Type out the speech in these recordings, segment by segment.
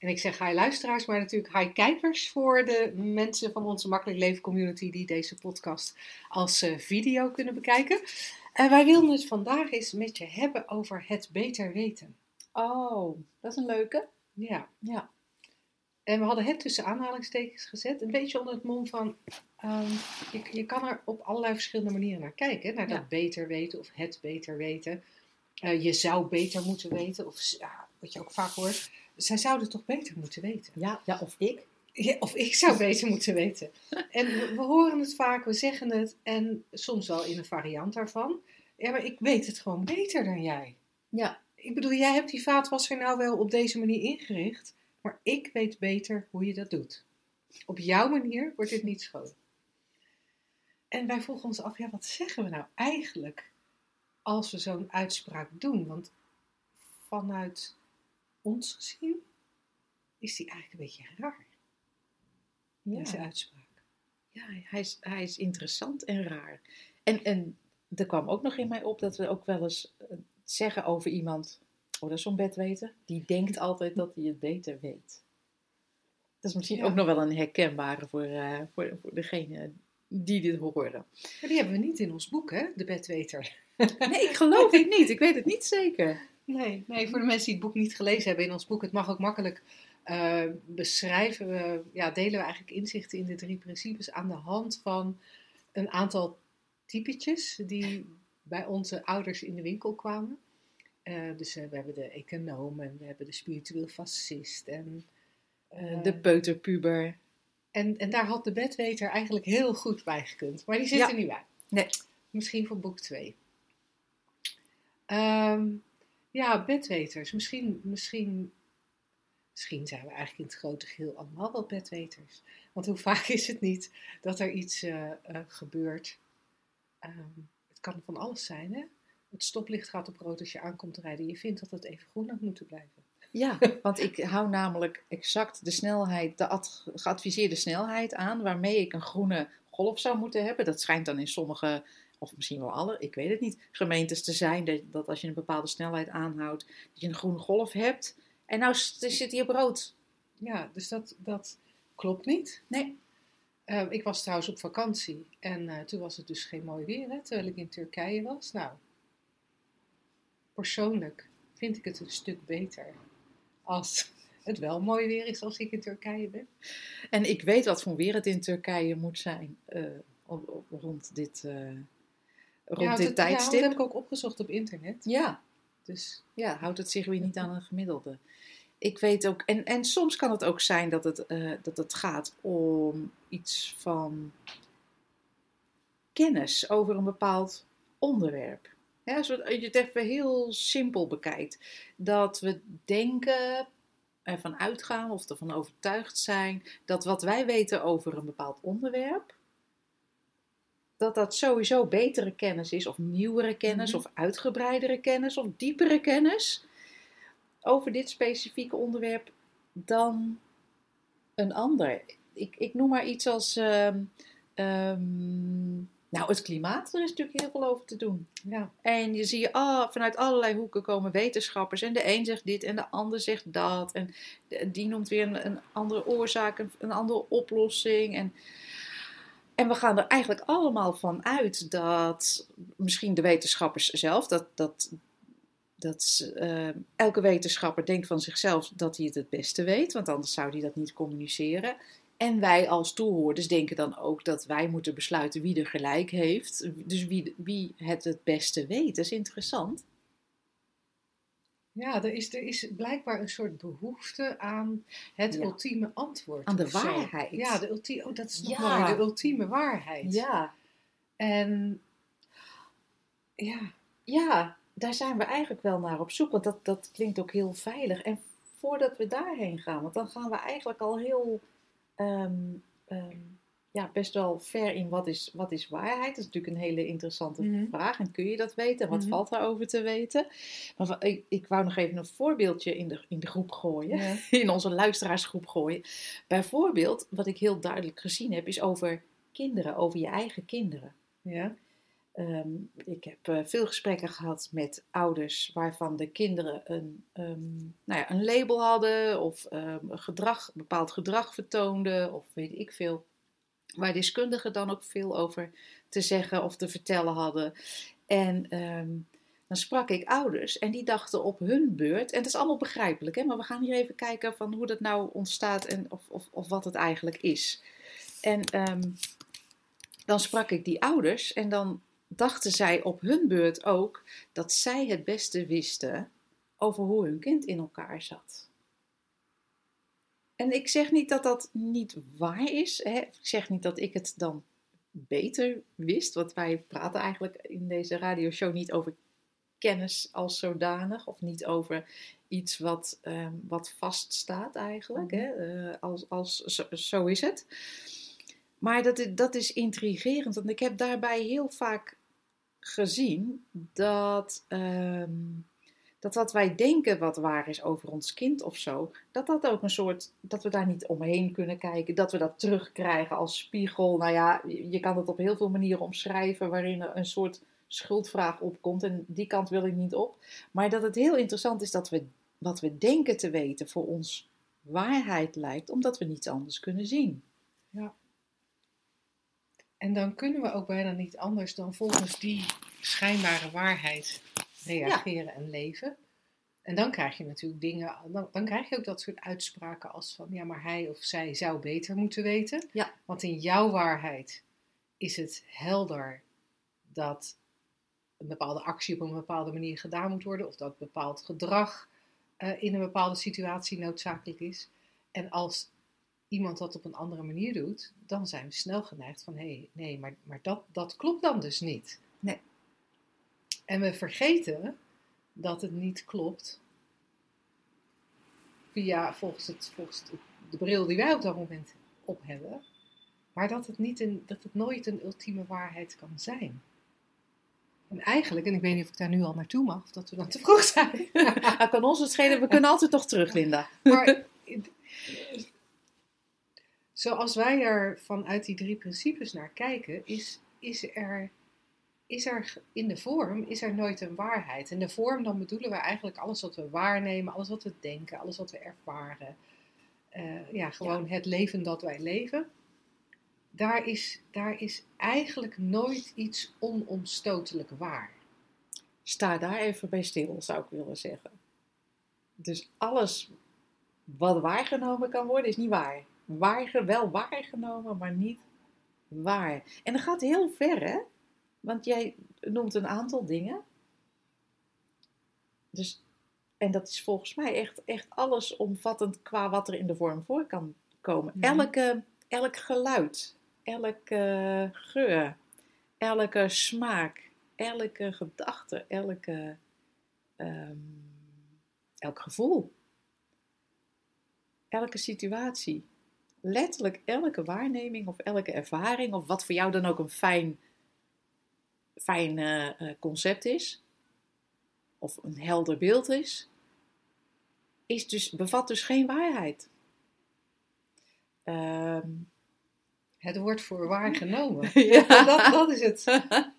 En ik zeg hi luisteraars, maar natuurlijk hi kijkers voor de mensen van onze Makkelijk Leven community die deze podcast als uh, video kunnen bekijken. En wij willen het vandaag eens met je hebben over het beter weten. Oh, dat is een leuke. Ja. Ja. En we hadden het tussen aanhalingstekens gezet, een beetje onder het mom van, um, je, je, kan er op allerlei verschillende manieren naar kijken. Naar dat Ja. beter weten of het beter weten. Uh, je zou beter moeten weten, of wat je ook vaak hoort, zij zouden toch beter moeten weten. Ja, ja of ik. Ja, of ik zou beter moeten weten. En we, we horen het vaak, we zeggen het en soms wel in een variant daarvan. Ja, maar ik weet het gewoon beter dan jij. Ja. Ik bedoel, jij hebt die vaatwasser nou wel op deze manier ingericht, maar ik weet beter hoe je dat doet. Op jouw manier wordt dit niet schoon. En wij vroegen ons af, ja, wat zeggen we nou eigenlijk als we zo'n uitspraak doen? Want vanuit ons gezien is die eigenlijk een beetje raar, deze Ja, uitspraak. ja hij, is, hij is interessant en raar. En, en er kwam ook nog in mij op dat we ook wel eens eh, zeggen over iemand, oh dat is zo'n bedweter, die denkt altijd dat hij het beter weet. Dat is misschien Ja. ook nog wel een herkenbare voor, eh, voor, voor degene die dit horen. Maar die hebben we niet in ons boek, hè, de bedweter. Nee, ik geloof het niet. Ik weet het niet zeker. Nee, nee, voor de mensen die het boek niet gelezen hebben in ons boek, het mag ook makkelijk eh, beschrijven. We, ja, delen we eigenlijk inzichten in de drie principes aan de hand van een aantal typetjes die bij onze ouders in de winkel kwamen. Eh, dus eh, we hebben de econoom en we hebben de spiritueel fascist. En, De peuterpuber. en, en daar had de bedweter eigenlijk heel goed bij gekund. Maar die zit Ja. er niet bij. Nee. Misschien voor boek 2. Ehm, ja, bedweters. Misschien, misschien, misschien zijn we eigenlijk in het grote geheel allemaal wel bedweters. Want hoe vaak is het niet dat er iets eh, eh, gebeurt? Ehm, het kan van alles zijn, hè? Het stoplicht gaat op rood als je aankomt rijden. Je vindt dat het even groen had moeten blijven. Ja, want ik hou namelijk exact de snelheid, de ad- geadviseerde snelheid aan waarmee ik een groene golf zou moeten hebben. Dat schijnt dan in sommige, of misschien wel alle, ik weet het niet, gemeentes te zijn. Dat, dat als je een bepaalde snelheid aanhoudt, dat je een groene golf hebt. En nou zit hij op rood. Ja, dus dat, dat klopt niet. Nee. Eh, ik was trouwens op vakantie en eh, toen was het dus geen mooi weer, hè, terwijl ik in Turkije was. Nou, persoonlijk vind ik het een stuk beter als het wel mooi weer is als ik in Turkije ben. En ik weet wat voor weer het in Turkije moet zijn eh, rond dit, eh, rond dit dat, ja, dat tijdstip. heb ik ook opgezocht op internet. ja, Dus Ja, houdt het zich weer niet aan een gemiddelde. Ik weet ook, en, en soms kan het ook zijn dat het, eh, dat het gaat om iets van kennis over een bepaald onderwerp. Ja, als je het even heel simpel bekijkt, dat we denken, ervan uitgaan of ervan overtuigd zijn dat wat wij weten over een bepaald onderwerp, dat dat sowieso betere kennis is, of nieuwere kennis, Mhm. of uitgebreidere kennis, of diepere kennis over dit specifieke onderwerp dan een ander. Ik, ik noem maar iets als, ehm, ehm, nou het klimaat, er is natuurlijk heel veel over te doen. ja, En je zie je ah, vanuit allerlei hoeken komen wetenschappers. En de een zegt dit en de ander zegt dat. En die noemt weer een, een andere oorzaak, een, een andere oplossing. En, en we gaan er eigenlijk allemaal van uit dat misschien de wetenschappers zelf, dat, dat, dat eh, elke wetenschapper denkt van zichzelf dat hij het het beste weet. Want anders zou hij dat niet communiceren. En wij als toehoorders denken dan ook dat wij moeten besluiten wie er gelijk heeft. Dus wie, wie het het beste weet. Dat is interessant. Ja er, is, er is blijkbaar een soort behoefte aan het Ja. ultieme antwoord. Aan de zo. waarheid. Ja, de ultieme, oh, dat is nog Ja. mooi, de ultieme waarheid. Ja, En ja, ja, daar zijn we eigenlijk wel naar op zoek. Want dat, dat klinkt ook heel veilig. En voordat we daarheen gaan, want dan gaan we eigenlijk al heel ehm, ehm, ja, best wel ver in wat is, wat is waarheid. Dat is natuurlijk een hele interessante Mhm. vraag. En kun je dat weten? En wat Mhm. valt daarover te weten? Maar ik, ik wou nog even een voorbeeldje in de, in de groep gooien. Ja. In onze luisteraarsgroep gooien. Bijvoorbeeld, wat ik heel duidelijk gezien heb, is over kinderen. Over je eigen kinderen. Ja. Ehm, ik heb eh, veel gesprekken gehad met ouders waarvan de kinderen een, ehm, nou ja, een label hadden of ehm, een gedrag, een bepaald gedrag vertoonden of weet ik veel. Waar deskundigen dan ook veel over te zeggen of te vertellen hadden. En ehm, dan sprak ik ouders en die dachten op hun beurt, en dat is allemaal begrijpelijk, hè, maar we gaan hier even kijken van hoe dat nou ontstaat en of, of, of wat het eigenlijk is. En ehm, dan sprak ik die ouders en dan dachten zij op hun beurt ook dat zij het beste wisten over hoe hun kind in elkaar zat. En ik zeg niet dat dat niet waar is. Hè? Ik zeg niet dat ik het dan beter wist. Want wij praten eigenlijk in deze radioshow niet over kennis als zodanig. Of niet over iets wat, ehm, wat vaststaat eigenlijk. Hè? Eh, als, als, zo, zo is het. Maar dat, is- dat is intrigerend. Want ik heb daarbij heel vaak gezien dat, ehm, dat wat wij denken wat waar is over ons kind of zo, dat dat ook een soort, dat we daar niet omheen kunnen kijken, dat we dat terugkrijgen als spiegel. Nou ja, je kan het op heel veel manieren omschrijven waarin er een soort schuldvraag opkomt en die kant wil ik niet op. Maar dat het heel interessant is dat we wat we denken te weten voor ons waarheid lijkt, omdat we niets anders kunnen zien. En dan kunnen we ook bijna niet anders dan volgens die schijnbare waarheid reageren en leven. En dan krijg je natuurlijk dingen, dan, dan krijg je ook dat soort uitspraken als van ja, maar hij of zij zou beter moeten weten. Ja. Want in jouw waarheid is het helder dat een bepaalde actie op een bepaalde manier gedaan moet worden, of dat bepaald gedrag eh, in een bepaalde situatie noodzakelijk is. En als iemand dat op een andere manier doet, dan zijn we snel geneigd van hé, hey, nee, maar, maar dat, dat klopt dan dus niet. Nee. En we vergeten dat het niet klopt via volgens, het, volgens de, de bril die wij op dat moment op hebben, maar dat het, niet een, dat het nooit een ultieme waarheid kan zijn. En eigenlijk, en ik weet niet of ik daar nu al naartoe mag, of dat we dan te vroeg zijn. Dat kan ons het schelen, we kunnen altijd nog terug, Linda. Maar zoals wij er vanuit die drie principes naar kijken, is, is, er, is er in de vorm is er nooit een waarheid. En de vorm, dan bedoelen we eigenlijk alles wat we waarnemen, alles wat we denken, alles wat we ervaren. Eh, ja, gewoon het leven dat wij leven. Daar is, daar is eigenlijk nooit iets onomstotelijk waar. Sta daar even bij stil, zou ik willen zeggen. Dus alles wat waargenomen kan worden, is niet waar. waar wel waargenomen, maar niet waar. En dat gaat heel ver, hè? Want jij noemt een aantal dingen. Dus, en dat is volgens mij echt, echt allesomvattend qua wat er in de vorm voor kan komen. Mhm. Elke, elk geluid, elke geur, elke smaak, elke gedachte, elke, ehm, elk gevoel, elke situatie. Letterlijk elke waarneming of elke ervaring, of wat voor jou dan ook een fijn, fijn eh, eh, concept is, of een helder beeld is, is dus, bevat dus geen waarheid. Ehm, Het wordt voor waar genomen. Ja. Dat, dat, is het,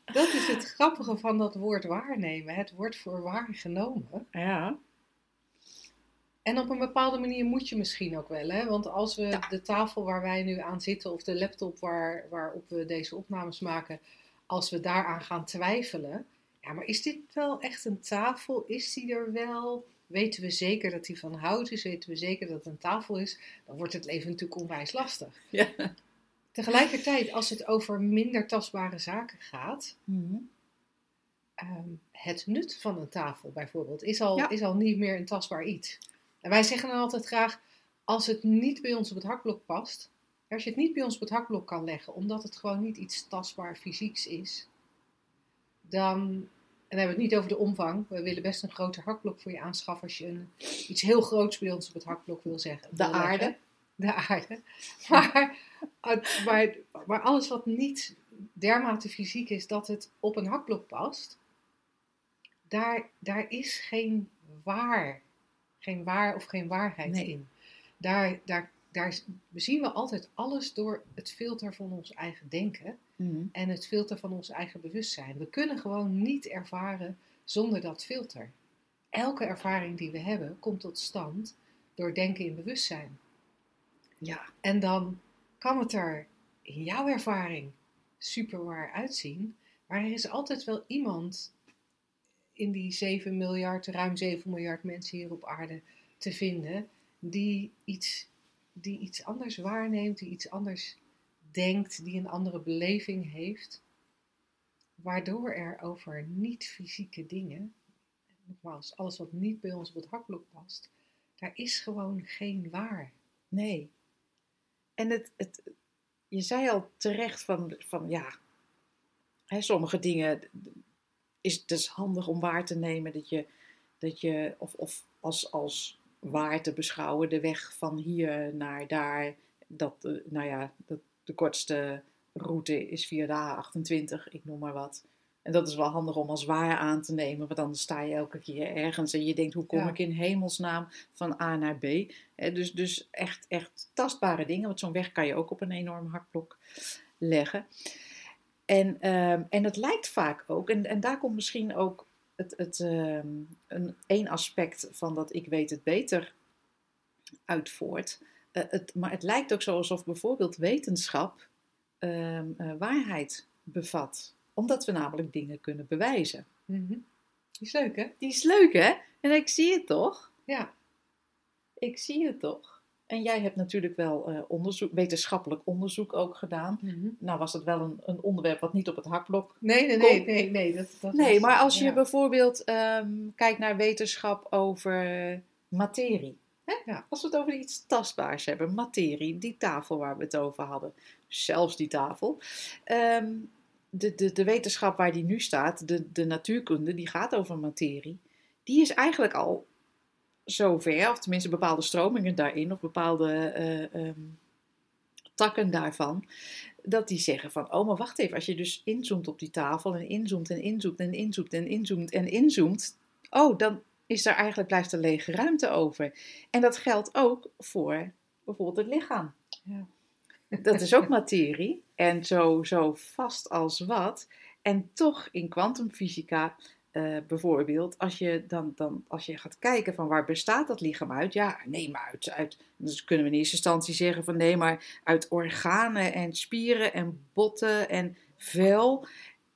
dat is het grappige van dat woord waarnemen. Het wordt voor waar genomen. ja. En op een bepaalde manier moet je misschien ook wel. Hè? Want als we Ja. de tafel waar wij nu aan zitten, of de laptop waar, waarop we deze opnames maken, als we daaraan gaan twijfelen. Ja, maar is dit wel echt een tafel? Is die er wel? Weten we zeker dat die van hout is? Weten we zeker dat het een tafel is? Dan wordt het leven natuurlijk onwijs lastig. Ja. Tegelijkertijd, als het over minder tastbare zaken gaat. Ehm, het nut van een tafel bijvoorbeeld is al, Ja. is al niet meer een tastbaar iets. En wij zeggen dan altijd graag, als het niet bij ons op het hakblok past, als je het niet bij ons op het hakblok kan leggen, omdat het gewoon niet iets tastbaar fysieks is, dan, en dan hebben we het niet over de omvang, we willen best een groter hakblok voor je aanschaffen als je een, iets heel groots bij ons op het hakblok wil zeggen. De wil leggen. aarde. de aarde. Maar, het- maar, maar alles wat niet dermate fysiek is dat het op een hakblok past, daar, daar is geen waar, geen waar of geen waarheid Nee. in. Daar, daar, daar zien we altijd alles door het filter van ons eigen denken Mhm. en het filter van ons eigen bewustzijn. We kunnen gewoon niet ervaren zonder dat filter. Elke ervaring die we hebben komt tot stand door denken in bewustzijn. Ja, En dan kan het er in jouw ervaring super waar uitzien, maar er is altijd wel iemand in die 7 miljard, ruim 7 miljard mensen hier op aarde te vinden, die iets, die iets anders waarneemt, die iets anders denkt, die een andere beleving heeft, waardoor er over niet-fysieke dingen, nogmaals, alles wat niet bij ons op het hakblok past, daar is gewoon geen waar. nee. En het, het, je zei al terecht van, van ja, hè, sommige dingen is het dus handig om waar te nemen dat je, dat je of, of als, als waar te beschouwen, de weg van hier naar daar, dat, eh, nou ja, dat de kortste route is via de A28, ik noem maar wat. En dat is wel handig om als waar aan te nemen, want dan sta je elke keer ergens en je denkt, hoe kom Ja. ik in hemelsnaam van A naar B? Dus, dus echt, echt tastbare dingen, want zo'n weg kan je ook op een enorm hakblok leggen. En, ehm, en het lijkt vaak ook, en, en daar komt misschien ook het, het, ehm, een, aspect van dat ik weet het beter uit voort. Eh, het, maar het lijkt ook zo alsof bijvoorbeeld wetenschap ehm, eh, waarheid bevat. Omdat we namelijk dingen kunnen bewijzen. Mhm. Is leuk, hè? Die is leuk, hè? En ik zie het toch? Ja. Ik zie het toch? En jij hebt natuurlijk wel eh, onderzoek, wetenschappelijk onderzoek ook gedaan. Nou was het wel een, een onderwerp wat niet op het hakblok Nee, nee, nee, nee, nee. Dat, dat Nee, was- maar als je ja. bijvoorbeeld ehm, kijkt naar wetenschap over materie. Hè? Ja. Als we het over iets tastbaars hebben, materie, die tafel waar we het over hadden, zelfs die tafel. Ehm, de, de, de wetenschap waar die nu staat, de, de natuurkunde, die gaat over materie, die is eigenlijk al zover, of tenminste bepaalde stromingen daarin, of bepaalde eh, ehm, takken daarvan, dat die zeggen van, oh maar wacht even, als je dus inzoomt op die tafel en inzoomt en inzoomt en inzoomt en inzoomt en inzoomt, oh dan is er eigenlijk, blijft er lege ruimte over. En dat geldt ook voor bijvoorbeeld het lichaam. Ja. Dat is ook materie en zo, zo vast als wat. En toch in kwantumfysica eh, bijvoorbeeld, als je, dan, dan, als je gaat kijken van waar bestaat dat lichaam uit? Ja, nee, maar uit, uit, dus kunnen we in eerste instantie zeggen van nee, maar uit organen en spieren en botten en vel.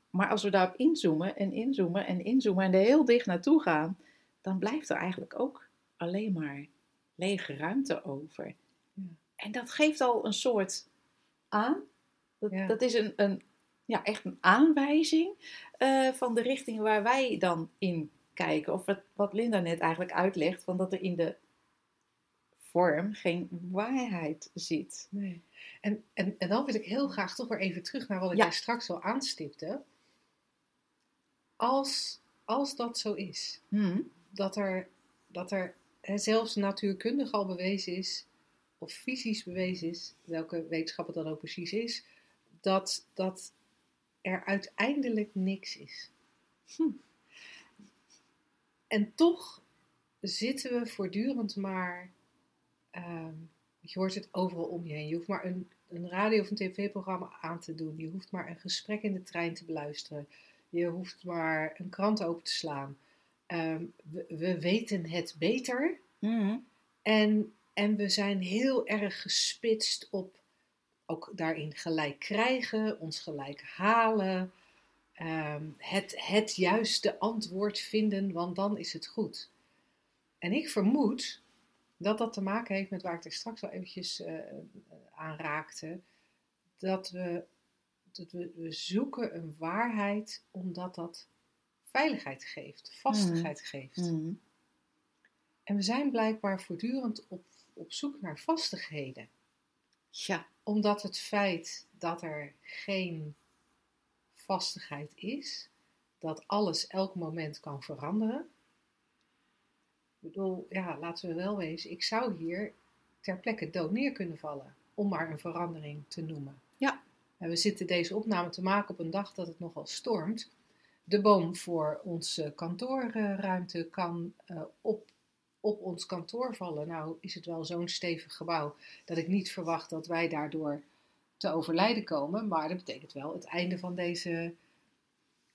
Maar als we daarop inzoomen en inzoomen en inzoomen en er heel dicht naartoe gaan, dan blijft er eigenlijk ook alleen maar lege ruimte over. Ja. En dat geeft al een soort aan. Dat, Ja. dat is een, een, ja, echt een aanwijzing eh, van de richting waar wij dan in kijken. Of wat, wat Linda net eigenlijk uitlegt, van dat er in de vorm geen waarheid zit. Nee. En, en, en dan wil ik heel graag toch weer even terug naar wat ik Ja. daar straks al aanstipte. Als, als dat zo is, Hm, dat er, dat er hè, zelfs natuurkundig al bewezen is, of fysisch bewezen is, welke wetenschap het dan ook precies is, dat, dat er uiteindelijk niks is. Hm. En toch zitten we voortdurend maar, ehm, je hoort het overal om je heen. Je hoeft maar een, een radio- of een tv-programma aan te doen. Je hoeft maar een gesprek in de trein te beluisteren. Je hoeft maar een krant open te slaan. Ehm, we, we weten het beter. hm, En, en we zijn heel erg gespitst op ook daarin gelijk krijgen, ons gelijk halen, ehm, het, het juiste antwoord vinden, want dan is het goed. En ik vermoed dat dat te maken heeft met waar ik er straks al eventjes eh, aan raakte, dat we, dat we, we zoeken een waarheid omdat dat veiligheid geeft, vastigheid geeft. hm. En we zijn blijkbaar voortdurend op, op zoek naar vastigheden. Ja, Omdat het feit dat er geen vastigheid is, dat alles elk moment kan veranderen. Ik bedoel, ja, laten we wel wezen, ik zou hier ter plekke dood neer kunnen vallen. Om maar een verandering te noemen. Ja. En we zitten deze opname te maken op een dag dat het nogal stormt. De boom voor onze kantoorruimte kan eh, op, op ons kantoor vallen. Nou is het wel zo'n stevig gebouw dat ik niet verwacht dat wij daardoor te overlijden komen. Maar dat betekent wel het einde van deze,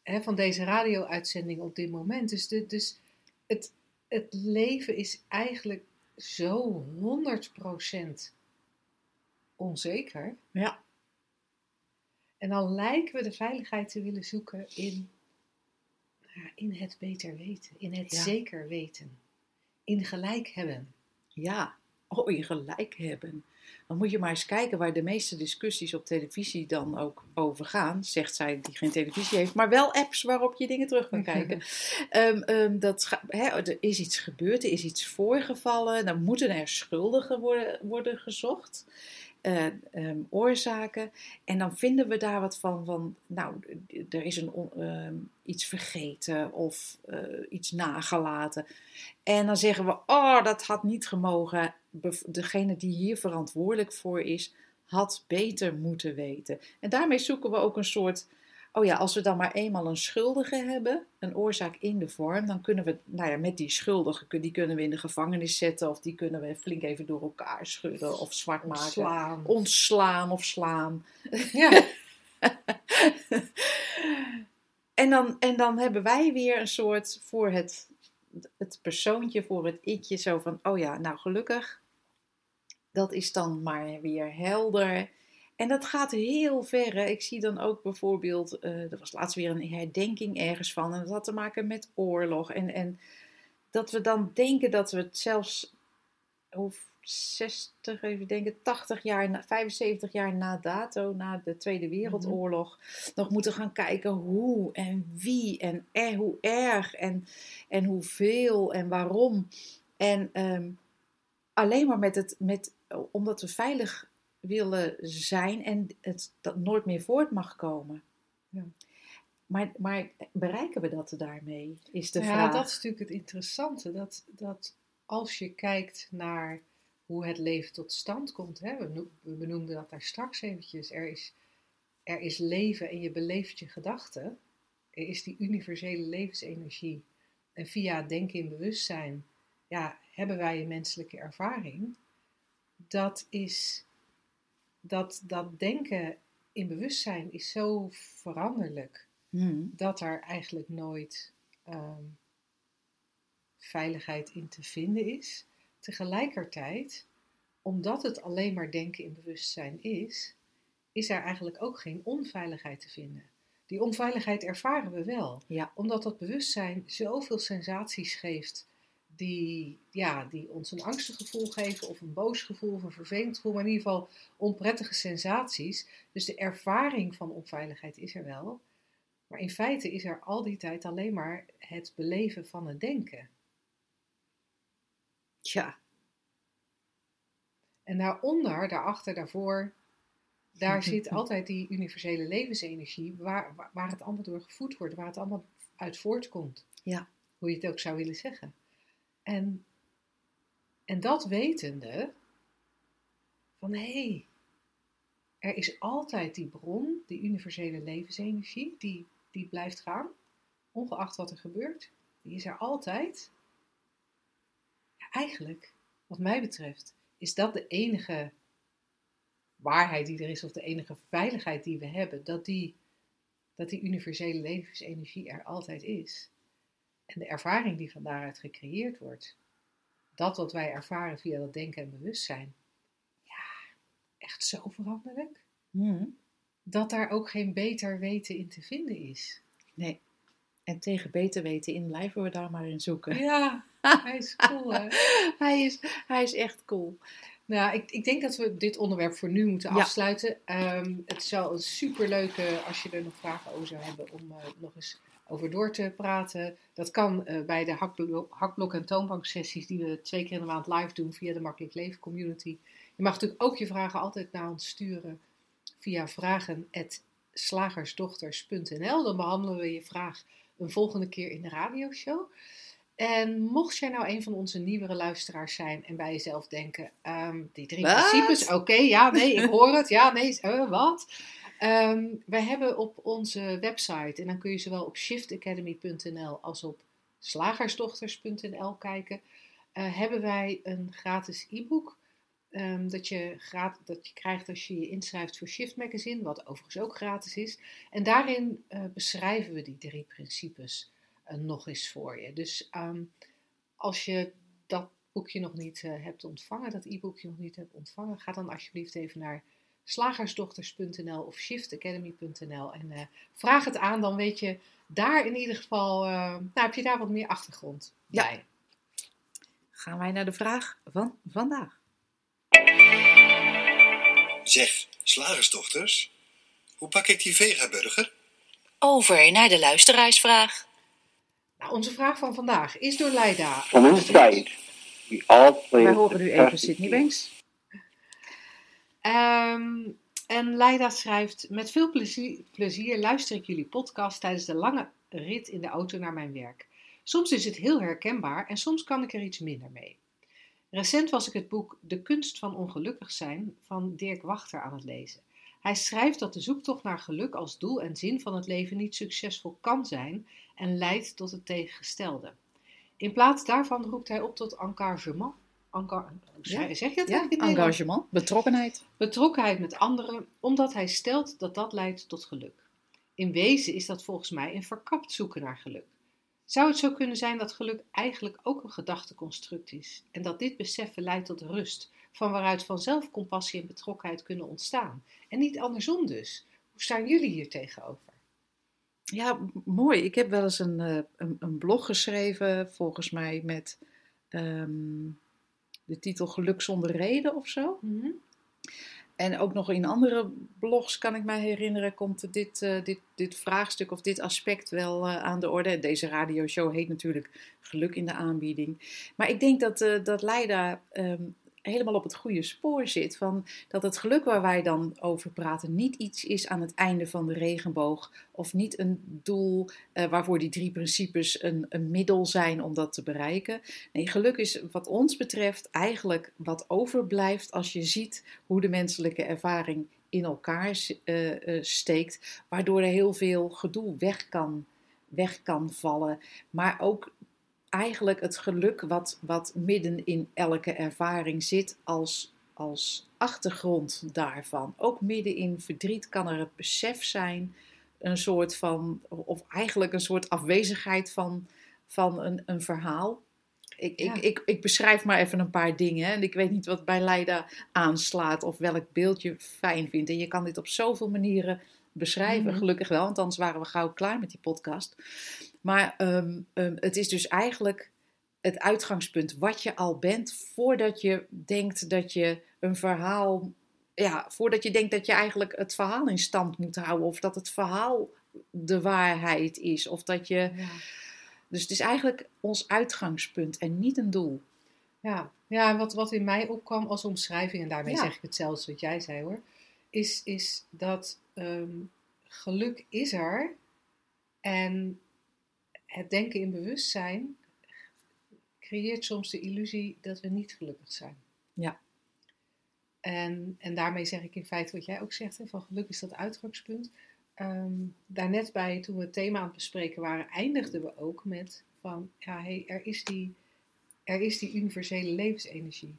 hè, van deze radio-uitzending op dit moment. Dus, de, dus het, het leven is eigenlijk zo 100% onzeker. Ja. En dan lijken we de veiligheid te willen zoeken in, nou in het beter weten, in het Ja. zeker weten, in gelijk hebben. Ja, oh, je gelijk hebben. Dan moet je maar eens kijken waar de meeste discussies op televisie dan ook over gaan. Zegt zij die geen televisie heeft, maar wel apps waarop je dingen terug kan kijken. Ehm, ehm, dat hè, er is iets gebeurd, er is iets voorgevallen. Dan moeten er schuldigen worden, worden gezocht. Eh, ehm, oorzaken. En dan vinden we daar wat van, van nou, er is een, ehm, iets vergeten of eh, iets nagelaten. En dan zeggen we, oh, dat had niet gemogen. Degene die hier verantwoordelijk voor is, had beter moeten weten. En daarmee zoeken we ook een soort, oh ja, als we dan maar eenmaal een schuldige hebben, een oorzaak in de vorm, dan kunnen we, nou ja, met die schuldige, die kunnen we in de gevangenis zetten of die kunnen we flink even door elkaar schudden of zwart maken. Ontslaan. Ontslaan of slaan. Ja, En dan, en dan hebben wij weer een soort voor het, het persoontje, voor het ikje, zo van, oh ja, nou gelukkig, dat is dan maar weer helder. En dat gaat heel ver. hè. Ik zie dan ook bijvoorbeeld, eh, er was laatst weer een herdenking ergens van, en dat had te maken met oorlog. En, en dat we dan denken dat we het zelfs, hoe 60, even denken, 80 jaar, na- 75 jaar na dato, na de Tweede Wereldoorlog, nog moeten gaan kijken hoe en wie en er, hoe erg en, en hoeveel en waarom. En ehm, alleen maar met het, met, omdat we veilig willen zijn en het dat nooit meer voort mag komen. Ja. Maar, maar bereiken we dat daarmee, is de Nou ja, vraag. dat is natuurlijk het interessante. Dat, dat als je kijkt naar hoe het leven tot stand komt. Hè, we, noem- we benoemden dat daar straks eventjes. Er is, er is leven en je beleeft je gedachten. Er is die universele levensenergie. En via denken in bewustzijn ja, hebben wij een menselijke ervaring. Dat is dat, dat denken in bewustzijn is zo veranderlijk Hmm. dat er eigenlijk nooit ehm, veiligheid in te vinden is. Tegelijkertijd, omdat het alleen maar denken in bewustzijn is, is er eigenlijk ook geen onveiligheid te vinden. Die onveiligheid ervaren we wel, Ja. omdat dat bewustzijn zoveel sensaties geeft die, ja, die ons een angstig gevoel geven, of een boos gevoel, of een vervelend gevoel, maar in ieder geval onprettige sensaties. Dus de ervaring van onveiligheid is er wel. Maar in feite is er al die tijd alleen maar het beleven van het denken. Tja, En daaronder, daarachter, daarvoor, daar zit altijd die universele levensenergie waar, waar, waar het allemaal door gevoed wordt, waar het allemaal uit voortkomt. Ja. Hoe je het ook zou willen zeggen. En, en dat wetende, van hé, hey, er is altijd die bron, die universele levensenergie, die, die blijft gaan, ongeacht wat er gebeurt. Die is er altijd. Ja, eigenlijk, wat mij betreft, is dat de enige waarheid die er is, of de enige veiligheid die we hebben, dat die, dat die universele levensenergie er altijd is. En de ervaring die van daaruit gecreëerd wordt, dat wat wij ervaren via dat denken en bewustzijn, ja, echt zo veranderlijk, Hmm. dat daar ook geen beter weten in te vinden is. nee. En tegen beter weten in blijven we daar maar in zoeken. Ja, hij is cool hè. hij, is, hij is echt cool. Nou, ik, ik denk dat we dit onderwerp voor nu moeten Ja. afsluiten. Ehm, het zou een superleuke, als je er nog vragen over zou hebben, om eh, nog eens over door te praten. Dat kan eh, bij de hakblok, hakblok- en toonbanksessies die we twee keer in de maand live doen via de Makkelijk Leven Community. Je mag natuurlijk ook je vragen altijd naar ons sturen via vragen.slagersdochters.nl. Dan behandelen we je vraag een volgende keer in de radioshow. En mocht jij nou een van onze nieuwere luisteraars zijn en bij jezelf denken, ehm, die drie principes, oké, ja, nee, ik hoor het, ja, nee, eh, wat? Ehm, wij hebben op onze website, en dan kun je zowel op shiftacademy.nl als op slagersdochters.nl kijken, eh, hebben wij een gratis e-book ehm, dat, je dat je krijgt als je je inschrijft voor Shift Magazine, wat overigens ook gratis is. En daarin eh, beschrijven we die drie principes eh, nog eens voor je. Dus ehm, als je dat boekje nog niet hebt ontvangen, dat e-boekje nog niet hebt ontvangen, ga dan alsjeblieft even naar slagersdochters.nl of shiftacademy.nl en eh, vraag het aan. Dan weet je daar in ieder geval, eh, nou heb je daar wat meer achtergrond Ja. bij. Gaan wij naar de vraag van vandaag. Zeg, slagersdochters, hoe pak ik die vegaburger? Over naar de luisteraarsvraag. Nou, onze vraag van vandaag is door Leida. We all play Wij horen nu even Sydney. Banks. Ehm, en Leida schrijft: Met veel plezier, plezier luister ik jullie podcast tijdens de lange rit in de auto naar mijn werk. Soms is het heel herkenbaar en soms kan ik er iets minder mee. Recent was ik het boek De kunst van ongelukkig zijn van Dirk Wachter aan het lezen. Hij schrijft dat de zoektocht naar geluk als doel en zin van het leven niet succesvol kan zijn en leidt tot het tegengestelde. In plaats daarvan roept hij op tot engagement. Ja. Zeg je dat Ja, engagement, betrokkenheid. Betrokkenheid met anderen, omdat hij stelt dat dat leidt tot geluk. In wezen is dat volgens mij een verkapt zoeken naar geluk. Zou het zo kunnen zijn dat geluk eigenlijk ook een gedachteconstruct is en dat dit beseffen leidt tot rust, van waaruit vanzelf compassie en betrokkenheid kunnen ontstaan? En niet andersom dus. Hoe staan jullie hier tegenover? Ja, mooi. Ik heb wel eens een, eh, een, een blog geschreven, volgens mij met ehm, de titel Geluk zonder reden of zo. En ook nog in andere blogs, kan ik mij herinneren, komt dit, eh, dit, dit vraagstuk of dit aspect wel eh, aan de orde. Deze radioshow heet natuurlijk Geluk in de aanbieding. Maar ik denk dat, eh, dat Leida ehm, helemaal op het goede spoor zit. Van dat het geluk waar wij dan over praten niet iets is aan het einde van de regenboog. Of niet een doel eh, waarvoor die drie principes een, een middel zijn om dat te bereiken. Nee, geluk is wat ons betreft eigenlijk wat overblijft als je ziet hoe de menselijke ervaring in elkaar eh, eh, steekt. Waardoor er heel veel gedoe weg kan, weg kan vallen. Maar ook eigenlijk het geluk wat, wat midden in elke ervaring zit als, als achtergrond daarvan. Ook midden in verdriet kan er het besef zijn, een soort van, of eigenlijk een soort afwezigheid van, van een, een verhaal. Ik, Ja. ik, ik, ik beschrijf maar even een paar dingen hè, en ik weet niet wat bij Leida aanslaat of welk beeld je fijn vindt. En je kan dit op zoveel manieren beschrijven, Mhm. gelukkig wel, want anders waren we gauw klaar met die podcast. Maar ehm, ehm, het is dus eigenlijk het uitgangspunt wat je al bent voordat je denkt dat je een verhaal, ja, voordat je denkt dat je eigenlijk het verhaal in stand moet houden of dat het verhaal de waarheid is of dat je, Ja. dus het is eigenlijk ons uitgangspunt en niet een doel. Ja, ja wat, wat in mij opkwam als omschrijving, en daarmee Ja. zeg ik hetzelfde wat jij zei hoor, is, is dat ehm, geluk is er en het denken in bewustzijn creëert soms de illusie dat we niet gelukkig zijn. Ja. En, en daarmee zeg ik in feite wat jij ook zegt, hè, van geluk is dat uitgangspunt. Ehm daarnet bij, toen we het thema aan het bespreken waren, eindigden we ook met van, ja, hey, er is die er is die universele levensenergie.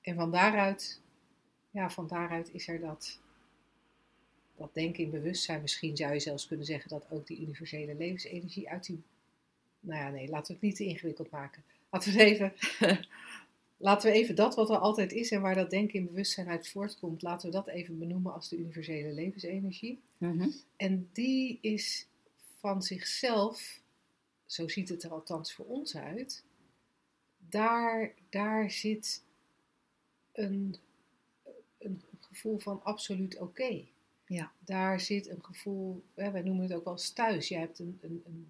En van daaruit, ja, van daaruit is er dat, dat denken in bewustzijn. Misschien zou je zelfs kunnen zeggen dat ook die universele levensenergie uit die. Nou ja, nee, laten we het niet te ingewikkeld maken. Laten we even. laten we even dat wat er altijd is en waar dat denken in bewustzijn uit voortkomt, laten we dat even benoemen als de universele levensenergie. En die is van zichzelf, zo ziet het er althans voor ons uit, daar, daar zit een, een gevoel van absoluut oké. Ja. Daar zit een gevoel, hè, wij noemen het ook wel thuis. Je hebt een, een, een,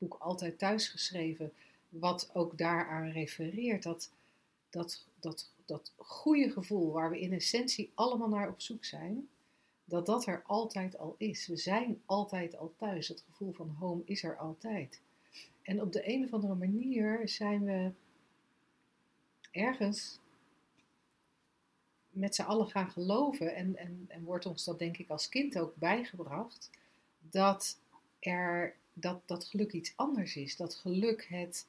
boek Altijd Thuis geschreven, wat ook daaraan refereert. Dat, dat, dat, dat goede gevoel waar we in essentie allemaal naar op zoek zijn, dat dat er altijd al is. We zijn altijd al thuis. Het gevoel van home is er altijd. En op de een of andere manier zijn we ergens met z'n allen gaan geloven, en, en, en wordt ons dat denk ik als kind ook bijgebracht, dat er dat, dat geluk iets anders is. Dat geluk het,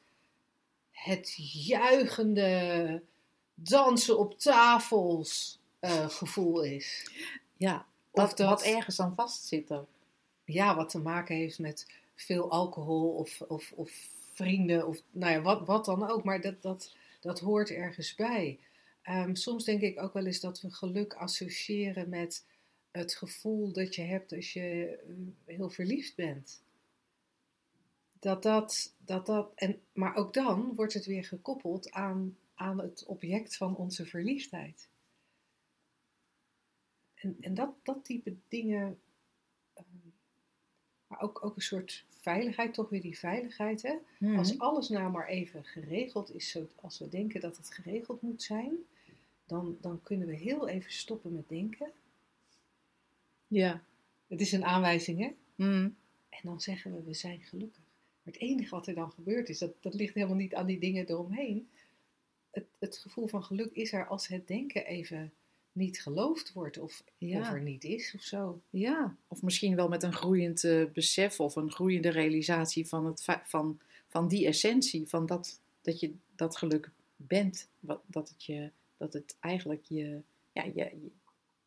het juichende dansen op tafels eh, gevoel is. Ja, Of dat, wat ergens aan vast zit ook. Ja, wat te maken heeft met veel alcohol of, of, of vrienden of nou ja, wat, wat dan ook. Maar dat, dat, dat hoort ergens bij. Ehm, soms denk ik ook wel eens dat we geluk associëren met het gevoel dat je hebt als je eh, heel verliefd bent. Dat dat, dat, dat en, maar ook dan wordt het weer gekoppeld aan, aan het object van onze verliefdheid. En, en dat, dat type dingen, ehm, maar ook, ook een soort veiligheid, toch weer die veiligheid. Hè? Mhm. Als alles nou maar even geregeld is, zo, als we denken dat het geregeld moet zijn, dan, dan kunnen we heel even stoppen met denken. Ja. Het is een aanwijzing, hè? Mhm. En dan zeggen we, we zijn gelukkig. Maar het enige wat er dan gebeurt is, dat, dat ligt helemaal niet aan die dingen eromheen. Het, het gevoel van geluk is er als het denken even niet geloofd wordt of, Ja. of er niet is of zo. Ja, of misschien wel met een groeiend eh, besef of een groeiende realisatie van, het, van, van die essentie, van dat, dat je dat geluk bent. Wat, dat, het je, dat het eigenlijk je, ja, je, je,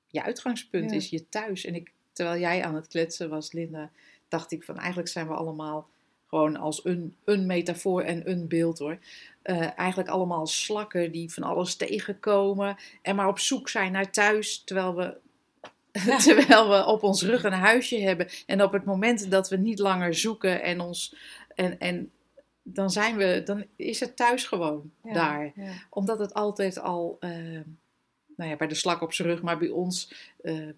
je uitgangspunt Ja. is, je thuis. En ik, terwijl jij aan het kletsen was, Linda, dacht ik van eigenlijk zijn we allemaal gewoon als een, een metafoor en een beeld hoor. eh, eigenlijk allemaal slakken die van alles tegenkomen en maar op zoek zijn naar thuis, terwijl we Terwijl we op ons rug een huisje hebben. En op het moment dat we niet langer zoeken en ons. En, en dan zijn we. Dan is het thuis gewoon Ja, daar. ja. Omdat het altijd al. eh, nou ja, bij de slak op zijn rug, maar bij ons. eh,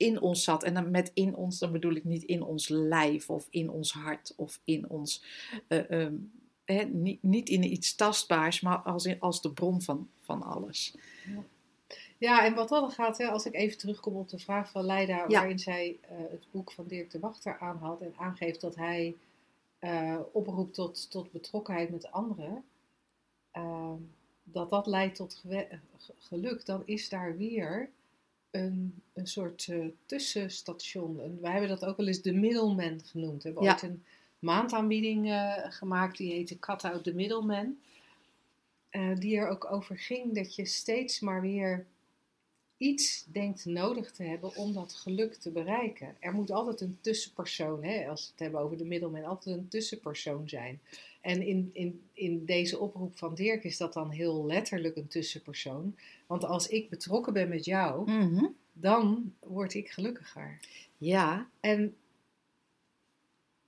in ons zat. En dan met in ons, dan bedoel ik niet in ons lijf of in ons hart of in ons. eh, ehm, niet, niet in iets tastbaars, maar als, in, als de bron van, van alles. Ja, en wat dat gaat, hè, als ik even terugkom op de vraag van Leida, Ja. waarin zij eh, het boek van Dirk de Wachter aanhaalt en aangeeft dat hij eh, oproept tot, tot betrokkenheid met anderen, ehm, dat dat leidt tot geluk, dan is daar weer een, een soort eh, tussenstation. En wij hebben dat ook wel eens de middleman genoemd. We hebben Ja. ooit een maandaanbieding eh, gemaakt, die heette Cut Out the Middleman. Eh, die er ook over ging dat je steeds maar weer iets denkt nodig te hebben om dat geluk te bereiken. Er moet altijd een tussenpersoon, hè, als we het hebben over de middelman, altijd een tussenpersoon zijn. En in, in, in deze oproep van Dirk is dat dan heel letterlijk een tussenpersoon. Want als ik betrokken ben met jou, dan word ik gelukkiger. Ja, En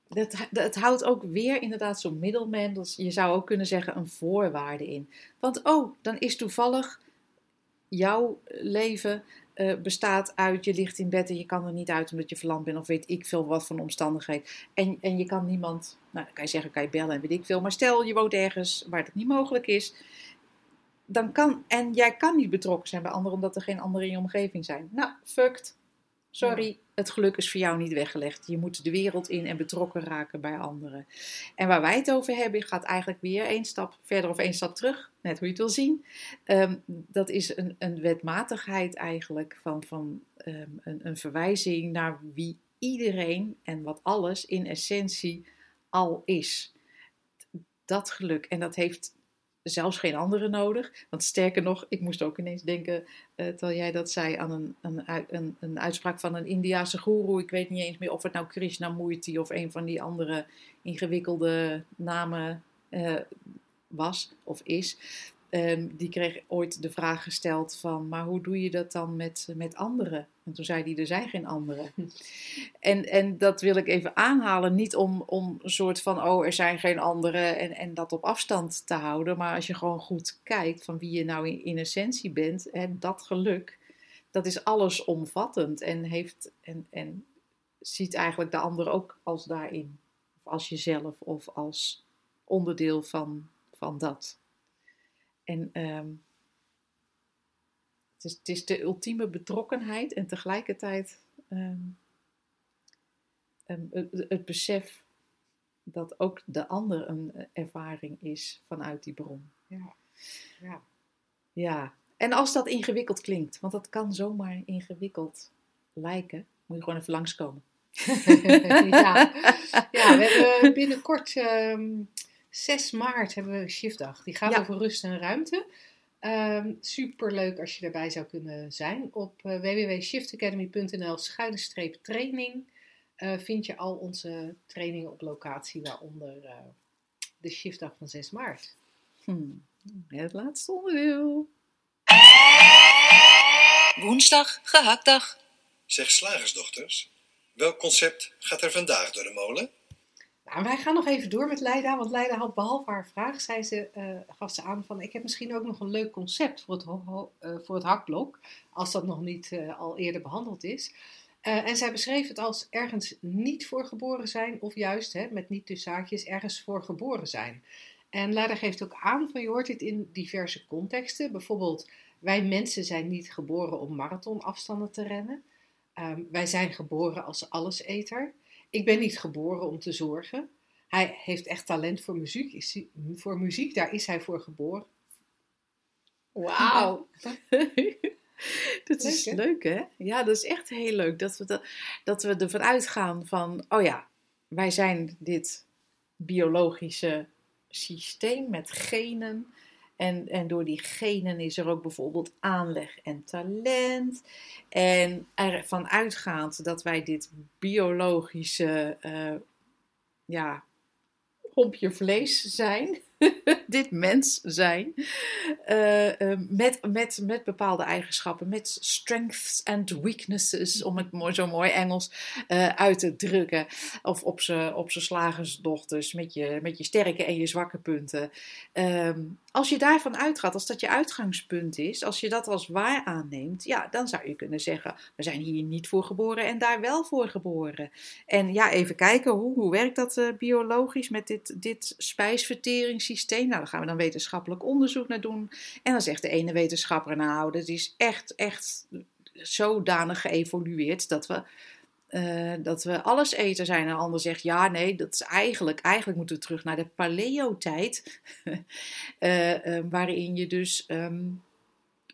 Dat, dat houdt ook weer inderdaad zo'n middelman, dus je zou ook kunnen zeggen een voorwaarde in. Want oh, dan is toevallig jouw leven eh, bestaat uit, je ligt in bed en je kan er niet uit omdat je verlamd bent of weet ik veel wat voor een omstandigheid. En, en je kan niemand, nou dan kan je zeggen, kan je bellen en weet ik veel. Maar stel je woont ergens waar dat niet mogelijk is, dan kan, en jij kan niet betrokken zijn bij anderen omdat er geen anderen in je omgeving zijn. Nou, fucked. Sorry, het geluk is voor jou niet weggelegd. Je moet de wereld in en betrokken raken bij anderen. En waar wij het over hebben, gaat eigenlijk weer één stap verder of één stap terug. Net hoe je het wil zien. Ehm, dat is een, een wetmatigheid eigenlijk van, van ehm, een, een verwijzing naar wie iedereen en wat alles in essentie al is. Dat geluk. En dat heeft zelfs geen andere nodig. Want sterker nog, ik moest ook ineens denken, eh, terwijl jij dat zei, aan een, een, een, een uitspraak van een Indiase goeroe. Ik weet niet eens meer of het nou Krishnamurti of een van die andere ingewikkelde namen eh, was of is. Ehm, die kreeg ooit de vraag gesteld van, maar hoe doe je dat dan met, met anderen? En toen zei hij, er zijn geen anderen. En, en dat wil ik even aanhalen, niet om, om een soort van, oh, er zijn geen anderen en, en dat op afstand te houden. Maar als je gewoon goed kijkt van wie je nou in, in essentie bent, en dat geluk, dat is allesomvattend en, heeft, en, en ziet eigenlijk de ander ook als daarin. Of als jezelf of als onderdeel van, van dat. En ehm, het, is, het is de ultieme betrokkenheid en tegelijkertijd ehm, ehm, het, het besef dat ook de ander een eh, ervaring is vanuit die bron. Ja. Ja. Ja, en als dat ingewikkeld klinkt, want dat kan zomaar ingewikkeld lijken, moet je gewoon even langskomen. ja. ja, we hebben binnenkort 6 maart hebben we een shiftdag. Die gaat Ja. over rust en ruimte. Ehm superleuk als je erbij zou kunnen zijn. Op eh, www.shiftacademy.nl schuine training eh, vind je al onze trainingen op locatie, waaronder eh, de shiftdag van 6 maart. Hmm, Het laatste onderdeel. Woensdag, gehaktdag. Zeg slagersdochters, welk concept gaat er vandaag door de molen? Wij gaan nog even door met Leida, want Leida had behalve haar vraag, zei ze, eh, gaf ze aan van ik heb misschien ook nog een leuk concept voor het, eh, voor het hakblok, als dat nog niet eh, al eerder behandeld is. En zij beschreef het als ergens niet voor geboren zijn, of juist, hè, met niet tussen haakjes, ergens voor geboren zijn. En Leida geeft ook aan van je hoort dit in diverse contexten. Bijvoorbeeld, wij mensen zijn niet geboren om marathonafstanden te rennen. Ehm, wij zijn geboren als alleseter. Ik ben niet geboren om te zorgen. Hij heeft echt talent voor muziek. Is hij- voor muziek, daar is hij voor geboren. Wauw. dat is Leuk, hè? Ja, dat is echt heel leuk. Dat we, dat, dat we ervan uitgaan van, oh ja, wij zijn dit biologische systeem met genen. En, en door die genen is er ook bijvoorbeeld aanleg en talent. En ervan uitgaand dat wij dit biologische, eh, ja, hompje vlees zijn. dit mens zijn. eh, eh, met, met, met bepaalde eigenschappen, met strengths and weaknesses, om het mooi, zo mooi Engels eh, uit te drukken. Of op z'n op slagersdochters, met je, met je sterke en je zwakke punten. Ehm, als je daarvan uitgaat, als dat je uitgangspunt is, als je dat als waar aanneemt, ja, dan zou je kunnen zeggen: we zijn hier niet voor geboren en daar wel voor geboren. En ja, even kijken, hoe, hoe werkt dat biologisch met dit, dit spijsverteringssysteem? Nou, daar gaan we dan wetenschappelijk onderzoek naar doen. En dan zegt de ene wetenschapper, nou, dat is echt, echt zodanig geëvolueerd dat we, eh, dat we alles eten zijn. En de ander zegt, ja, nee, dat is eigenlijk, eigenlijk moeten we terug naar de paleo-tijd. eh, eh, waarin je dus ehm,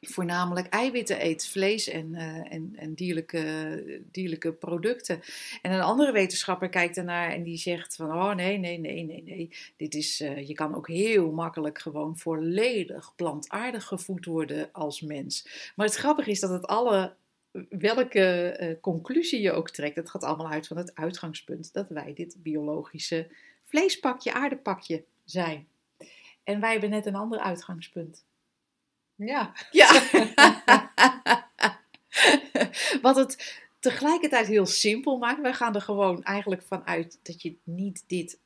voornamelijk eiwitten eet, vlees en, eh, en, en dierlijke, dierlijke producten. En een andere wetenschapper kijkt ernaar en die zegt van, oh nee, nee, nee, nee, nee. Dit is, eh, je kan ook heel makkelijk gewoon volledig plantaardig gevoed worden als mens. Maar het grappige is dat het alle, welke eh, conclusie je ook trekt, het gaat allemaal uit van het uitgangspunt dat wij dit biologische vleespakje, aardepakje zijn. En wij hebben net een ander uitgangspunt. Ja, Ja. Wat het tegelijkertijd heel simpel maakt. Wij gaan er gewoon eigenlijk vanuit dat je niet dit.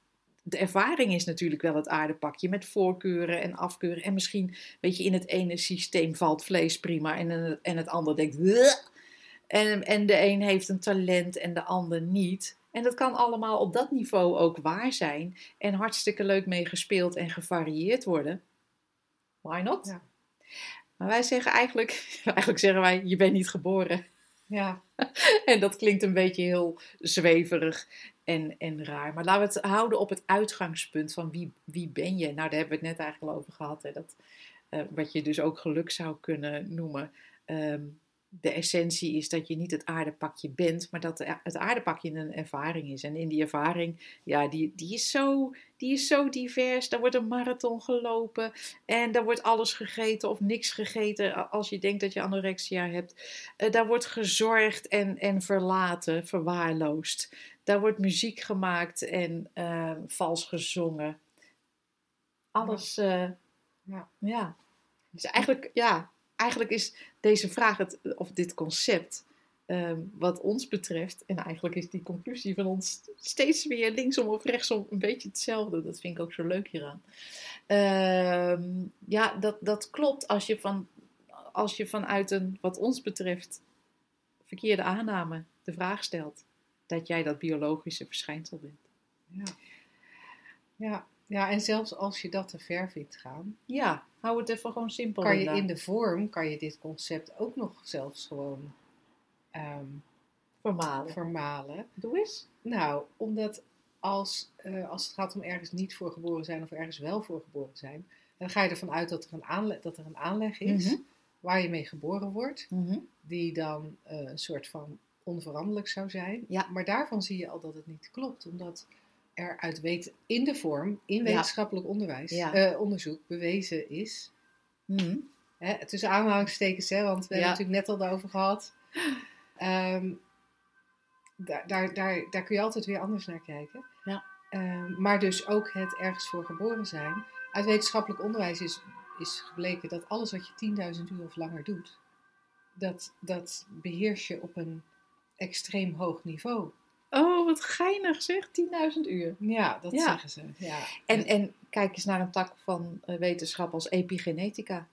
De ervaring is natuurlijk wel het aardepakje met voorkeuren en afkeuren. En misschien, weet je, in het ene systeem valt vlees prima en, en het- ander denkt. "Bleh." En, en de een heeft een talent en de ander niet. En dat kan allemaal op dat niveau ook waar zijn. En hartstikke leuk mee gespeeld en gevarieerd worden. Why not? Ja. Maar wij zeggen eigenlijk, eigenlijk zeggen wij, je bent niet geboren. ja. En dat klinkt een beetje heel zweverig en, en raar. Maar laten we het houden op het uitgangspunt van wie, wie ben je? Nou, daar hebben we het net eigenlijk al over gehad. Hè? Dat, eh, wat je dus ook geluk zou kunnen noemen. Ehm, de essentie is dat je niet het aardepakje bent, maar dat de- het aardepakje een ervaring is. En in die ervaring, ja, die, die, is, zo, die is zo divers. Daar wordt een marathon gelopen en daar wordt alles gegeten of niks gegeten als je denkt dat je anorexia hebt. Eh, daar wordt gezorgd en, en verlaten, verwaarloosd. Daar wordt muziek gemaakt en eh, vals gezongen. Alles, eh, Ja. ja. Dus eigenlijk, ja, eigenlijk is deze vraag, het, of dit concept, ehm, wat ons betreft, en eigenlijk is die conclusie van ons steeds weer linksom of rechtsom een beetje hetzelfde. Dat vind ik ook zo leuk hieraan. Ehm, ja, dat, dat klopt als je, van, als je vanuit een, wat ons betreft, verkeerde aanname de vraag stelt dat jij dat biologische verschijnsel bent. Ja. Ja. Ja, en zelfs als je dat te ver vindt gaan, Ja, hou het even gewoon simpel. kan je in de vorm, kan je dit concept ook nog zelfs gewoon ehm, vermalen. vermalen. Doe eens. Nou, omdat als, eh, als het gaat om ergens niet voor geboren zijn of ergens wel voor geboren zijn, dan ga je ervan uit dat er een, aanle dat er een aanleg is Mhm. waar je mee geboren wordt, Mhm. die dan eh, een soort van onveranderlijk zou zijn. Ja. Maar daarvan zie je al dat het niet klopt, omdat er uit weten, in de vorm, in wetenschappelijk onderwijs, Ja. eh, onderzoek bewezen is, Mhm. hè, tussen aanhalingstekens, hè, want we Ja. hebben het natuurlijk net al daarover gehad. Ehm, daar, daar, daar, daar kun je altijd weer anders naar kijken. Ja. Ehm, maar dus ook het ergens voor geboren zijn. Uit wetenschappelijk onderwijs is, is gebleken dat alles wat je 10.000 uur of langer doet, dat, dat beheers je op een extreem hoog niveau. Oh, wat geinig zeg, 10.000 uur. Ja, dat Ja. zeggen ze. Ja. En, en kijk eens naar een tak van eh, wetenschap als epigenetica.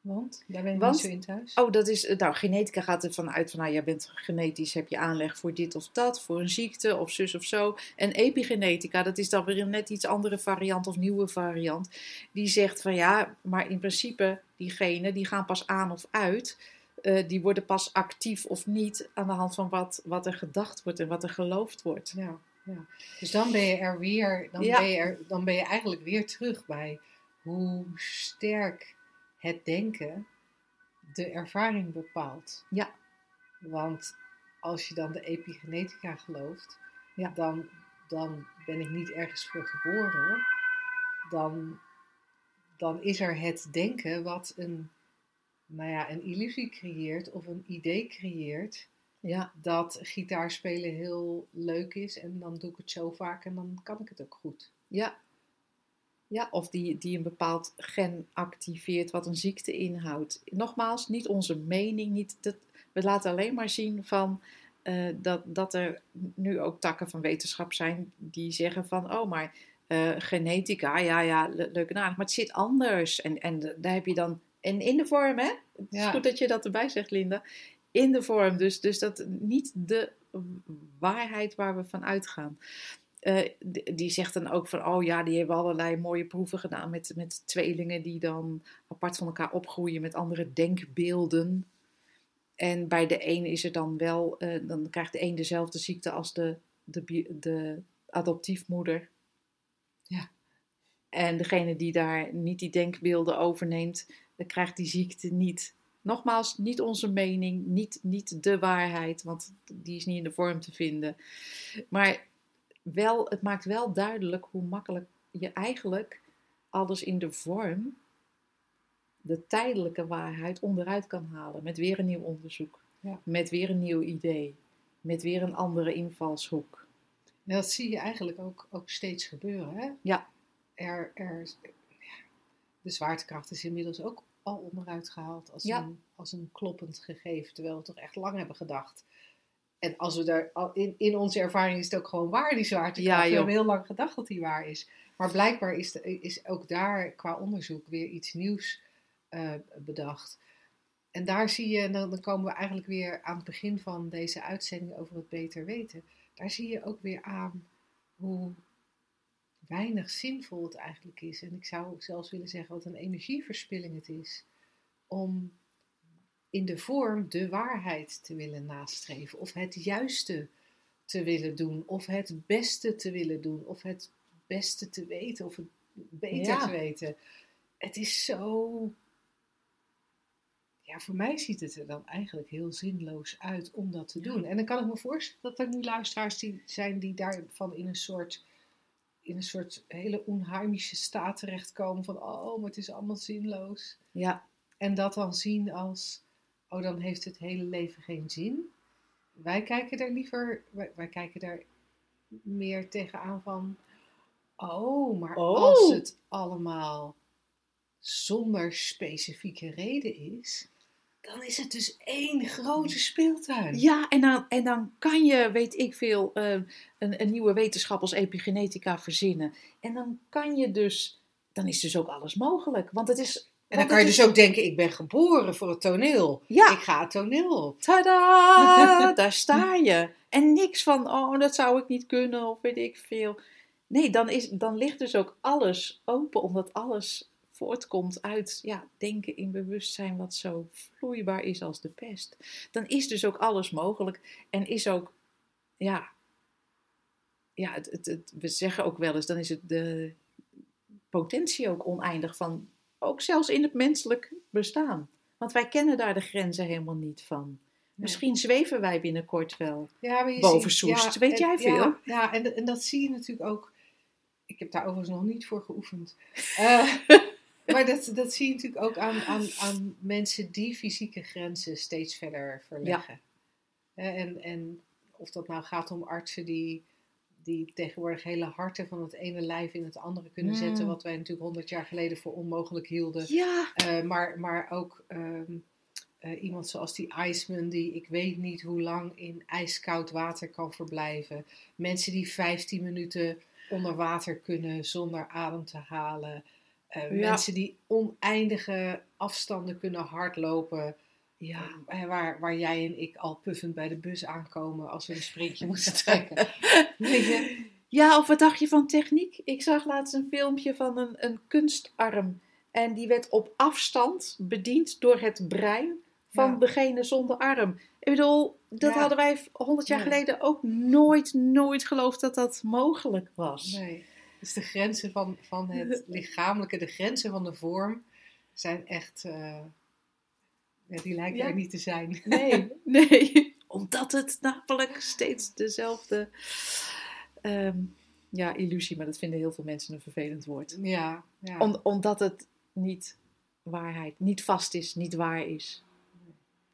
Want? Daar ben ik Want- niet zo in thuis. Oh, dat is, nou, genetica gaat ervan uit van, nou, jij bent genetisch, heb je aanleg voor dit of dat, voor een ziekte of zus of zo. En epigenetica, dat is dan weer een net iets andere variant of nieuwe variant. Die zegt van, ja, maar in principe, die genen, die gaan pas aan of uit. Eh, die worden pas actief of niet aan de hand van wat, wat er gedacht wordt en wat er geloofd wordt. Ja, ja. Dus dan ben je er weer, dan, Ja. ben je er, dan ben je eigenlijk weer terug bij hoe sterk het denken de ervaring bepaalt. Ja. Want als je dan de epigenetica gelooft, Ja. dan, dan ben ik niet ergens voor geboren. Dan, dan is er het denken wat een, nou ja, een illusie creëert of een idee creëert Ja, dat gitaarspelen heel leuk is en dan doe ik het zo vaak en dan kan ik het ook goed. Ja. Ja, of die, die een bepaald gen activeert wat een ziekte inhoudt. Nogmaals, niet onze mening. Niet dat, we laten alleen maar zien van, eh, dat, dat er nu ook takken van wetenschap zijn die zeggen van, oh maar eh, genetica, ja ja, le- leuk en aardig, maar het zit anders. En, en daar heb je dan, en in de vorm hè, het is Ja. goed dat je dat erbij zegt Linda, in de vorm. Dus, dus dat niet de waarheid waar we van uitgaan. Eh, die, die zegt dan ook van, oh ja, die hebben allerlei mooie proeven gedaan met, met tweelingen die dan apart van elkaar opgroeien met andere denkbeelden. En bij de een is er dan wel, eh, dan krijgt de een dezelfde ziekte als de, de, de adoptiefmoeder. Ja. En degene die daar niet die denkbeelden overneemt, dan krijgt die ziekte niet. Nogmaals, niet onze mening, niet, niet de waarheid, want die is niet in de vorm te vinden. Maar wel, het maakt wel duidelijk hoe makkelijk je eigenlijk alles in de vorm, de tijdelijke waarheid, onderuit kan halen. Met weer een nieuw onderzoek, Ja. met weer een nieuw idee, met weer een andere invalshoek. En dat zie je eigenlijk ook, ook steeds gebeuren. Hè? Ja. Er, er, de zwaartekracht is inmiddels ook al onderuit gehaald als, Ja. een, als een kloppend gegeven, terwijl we toch echt lang hebben gedacht. En als we daar, al- in, in onze ervaring is het ook gewoon waar, die zwaartekracht. Ja, we hebben heel lang gedacht dat die waar is. Maar blijkbaar is, de- is ook daar qua onderzoek weer iets nieuws eh, bedacht. En daar zie je, en dan, dan komen we eigenlijk weer aan het begin van deze uitzending over het beter weten. Daar zie je ook weer aan hoe weinig zinvol het eigenlijk is. En ik zou zelfs willen zeggen wat een energieverspilling het is. Om in de vorm de waarheid te willen nastreven. Of het juiste te willen doen. Of het beste te willen doen. Of het beste te weten. Of het beter Ja. te weten. Het is zo. Ja, voor mij ziet het er dan eigenlijk heel zinloos uit om dat te doen. En dan kan ik me voorstellen dat er nu luisteraars die zijn die daarvan in een soort, in een soort hele onheimische staat terechtkomen. Van oh, maar het is allemaal zinloos. Ja, En dat dan zien als, oh, dan heeft het hele leven geen zin. Wij kijken daar liever, wij, wij kijken daar meer tegenaan van, oh, maar Oh. als het allemaal zonder specifieke reden is, dan is het dus één grote speeltuin. ja en, dan, en dan kan je, weet ik veel, eh, een, een nieuwe wetenschap als epigenetica verzinnen. En dan kan je dus, dan is dus ook alles mogelijk. Want het is... En dan kan je dus ook denken, ik ben geboren voor het toneel. Ja. Ik ga het toneel op. Tada, daar sta je. En niks van, oh, dat zou ik niet kunnen of weet ik veel. Nee, dan, is, dan ligt dus ook alles open, omdat alles voortkomt uit ja, denken in bewustzijn wat zo vloeibaar is als de pest. Dan is dus ook alles mogelijk en is ook, ja, ja, het, het, het- we zeggen ook wel eens, dan is het de potentie ook oneindig van, ook zelfs in het menselijk bestaan. Want wij kennen daar de grenzen helemaal niet van. Misschien zweven wij binnenkort wel. Ja, Boven ziet- Soest. ja, Weet en- jij veel? Ja, ja en, en dat zie je natuurlijk ook. Ik heb daar overigens nog niet voor geoefend. Eh, maar dat, dat zie je natuurlijk ook aan, aan, aan mensen die fysieke grenzen steeds verder verleggen. Eh, en, en of dat nou gaat om artsen die, die tegenwoordig hele harten van het ene lijf in het andere kunnen Mm. zetten. Wat wij natuurlijk honderd jaar geleden voor onmogelijk hielden. Ja, Eh, maar, maar ook ehm, eh, iemand zoals die Iceman, die ik weet niet hoe lang in ijskoud water kan verblijven. Mensen die 15 minuten onder water kunnen zonder adem te halen. Eh, Ja. Mensen die oneindige afstanden kunnen hardlopen. ja. Eh, waar, waar jij en ik al puffend bij de bus aankomen als we een sprintje moeten trekken. Je? Ja, of wat dacht je van techniek? Ik zag laatst een filmpje van een, een kunstarm. En die werd op afstand bediend door het brein van Ja. degene zonder arm. Ik bedoel, dat Ja. hadden wij honderd jaar Nee. geleden ook nooit, nooit geloofd dat dat mogelijk was. Nee. Dus de grenzen van, van het lichamelijke, de grenzen van de vorm, zijn echt. eh, ja, die lijken Ja. er niet te zijn. Nee, nee. Omdat het namelijk steeds dezelfde ehm, ja, illusie, maar dat vinden heel veel mensen een vervelend woord. Ja, ja. Om, omdat het niet waarheid, niet vast is, niet waar is.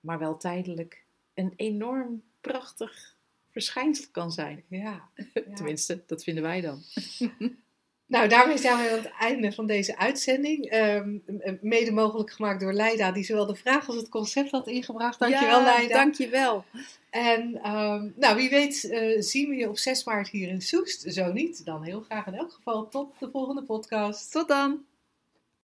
Maar wel tijdelijk een enorm prachtig verschijnsel kan zijn. ja. Tenminste, dat vinden wij dan. Nou, daarmee zijn we aan het einde van deze uitzending. Ehm, mede mogelijk gemaakt door Leida, die zowel de vraag als het concept had ingebracht. Dankjewel, ja, Leida. Dankjewel. En ehm, nou, wie weet eh, zien we je op 6 maart hier in Soest. Zo niet, dan heel graag in elk geval tot de volgende podcast. Tot dan.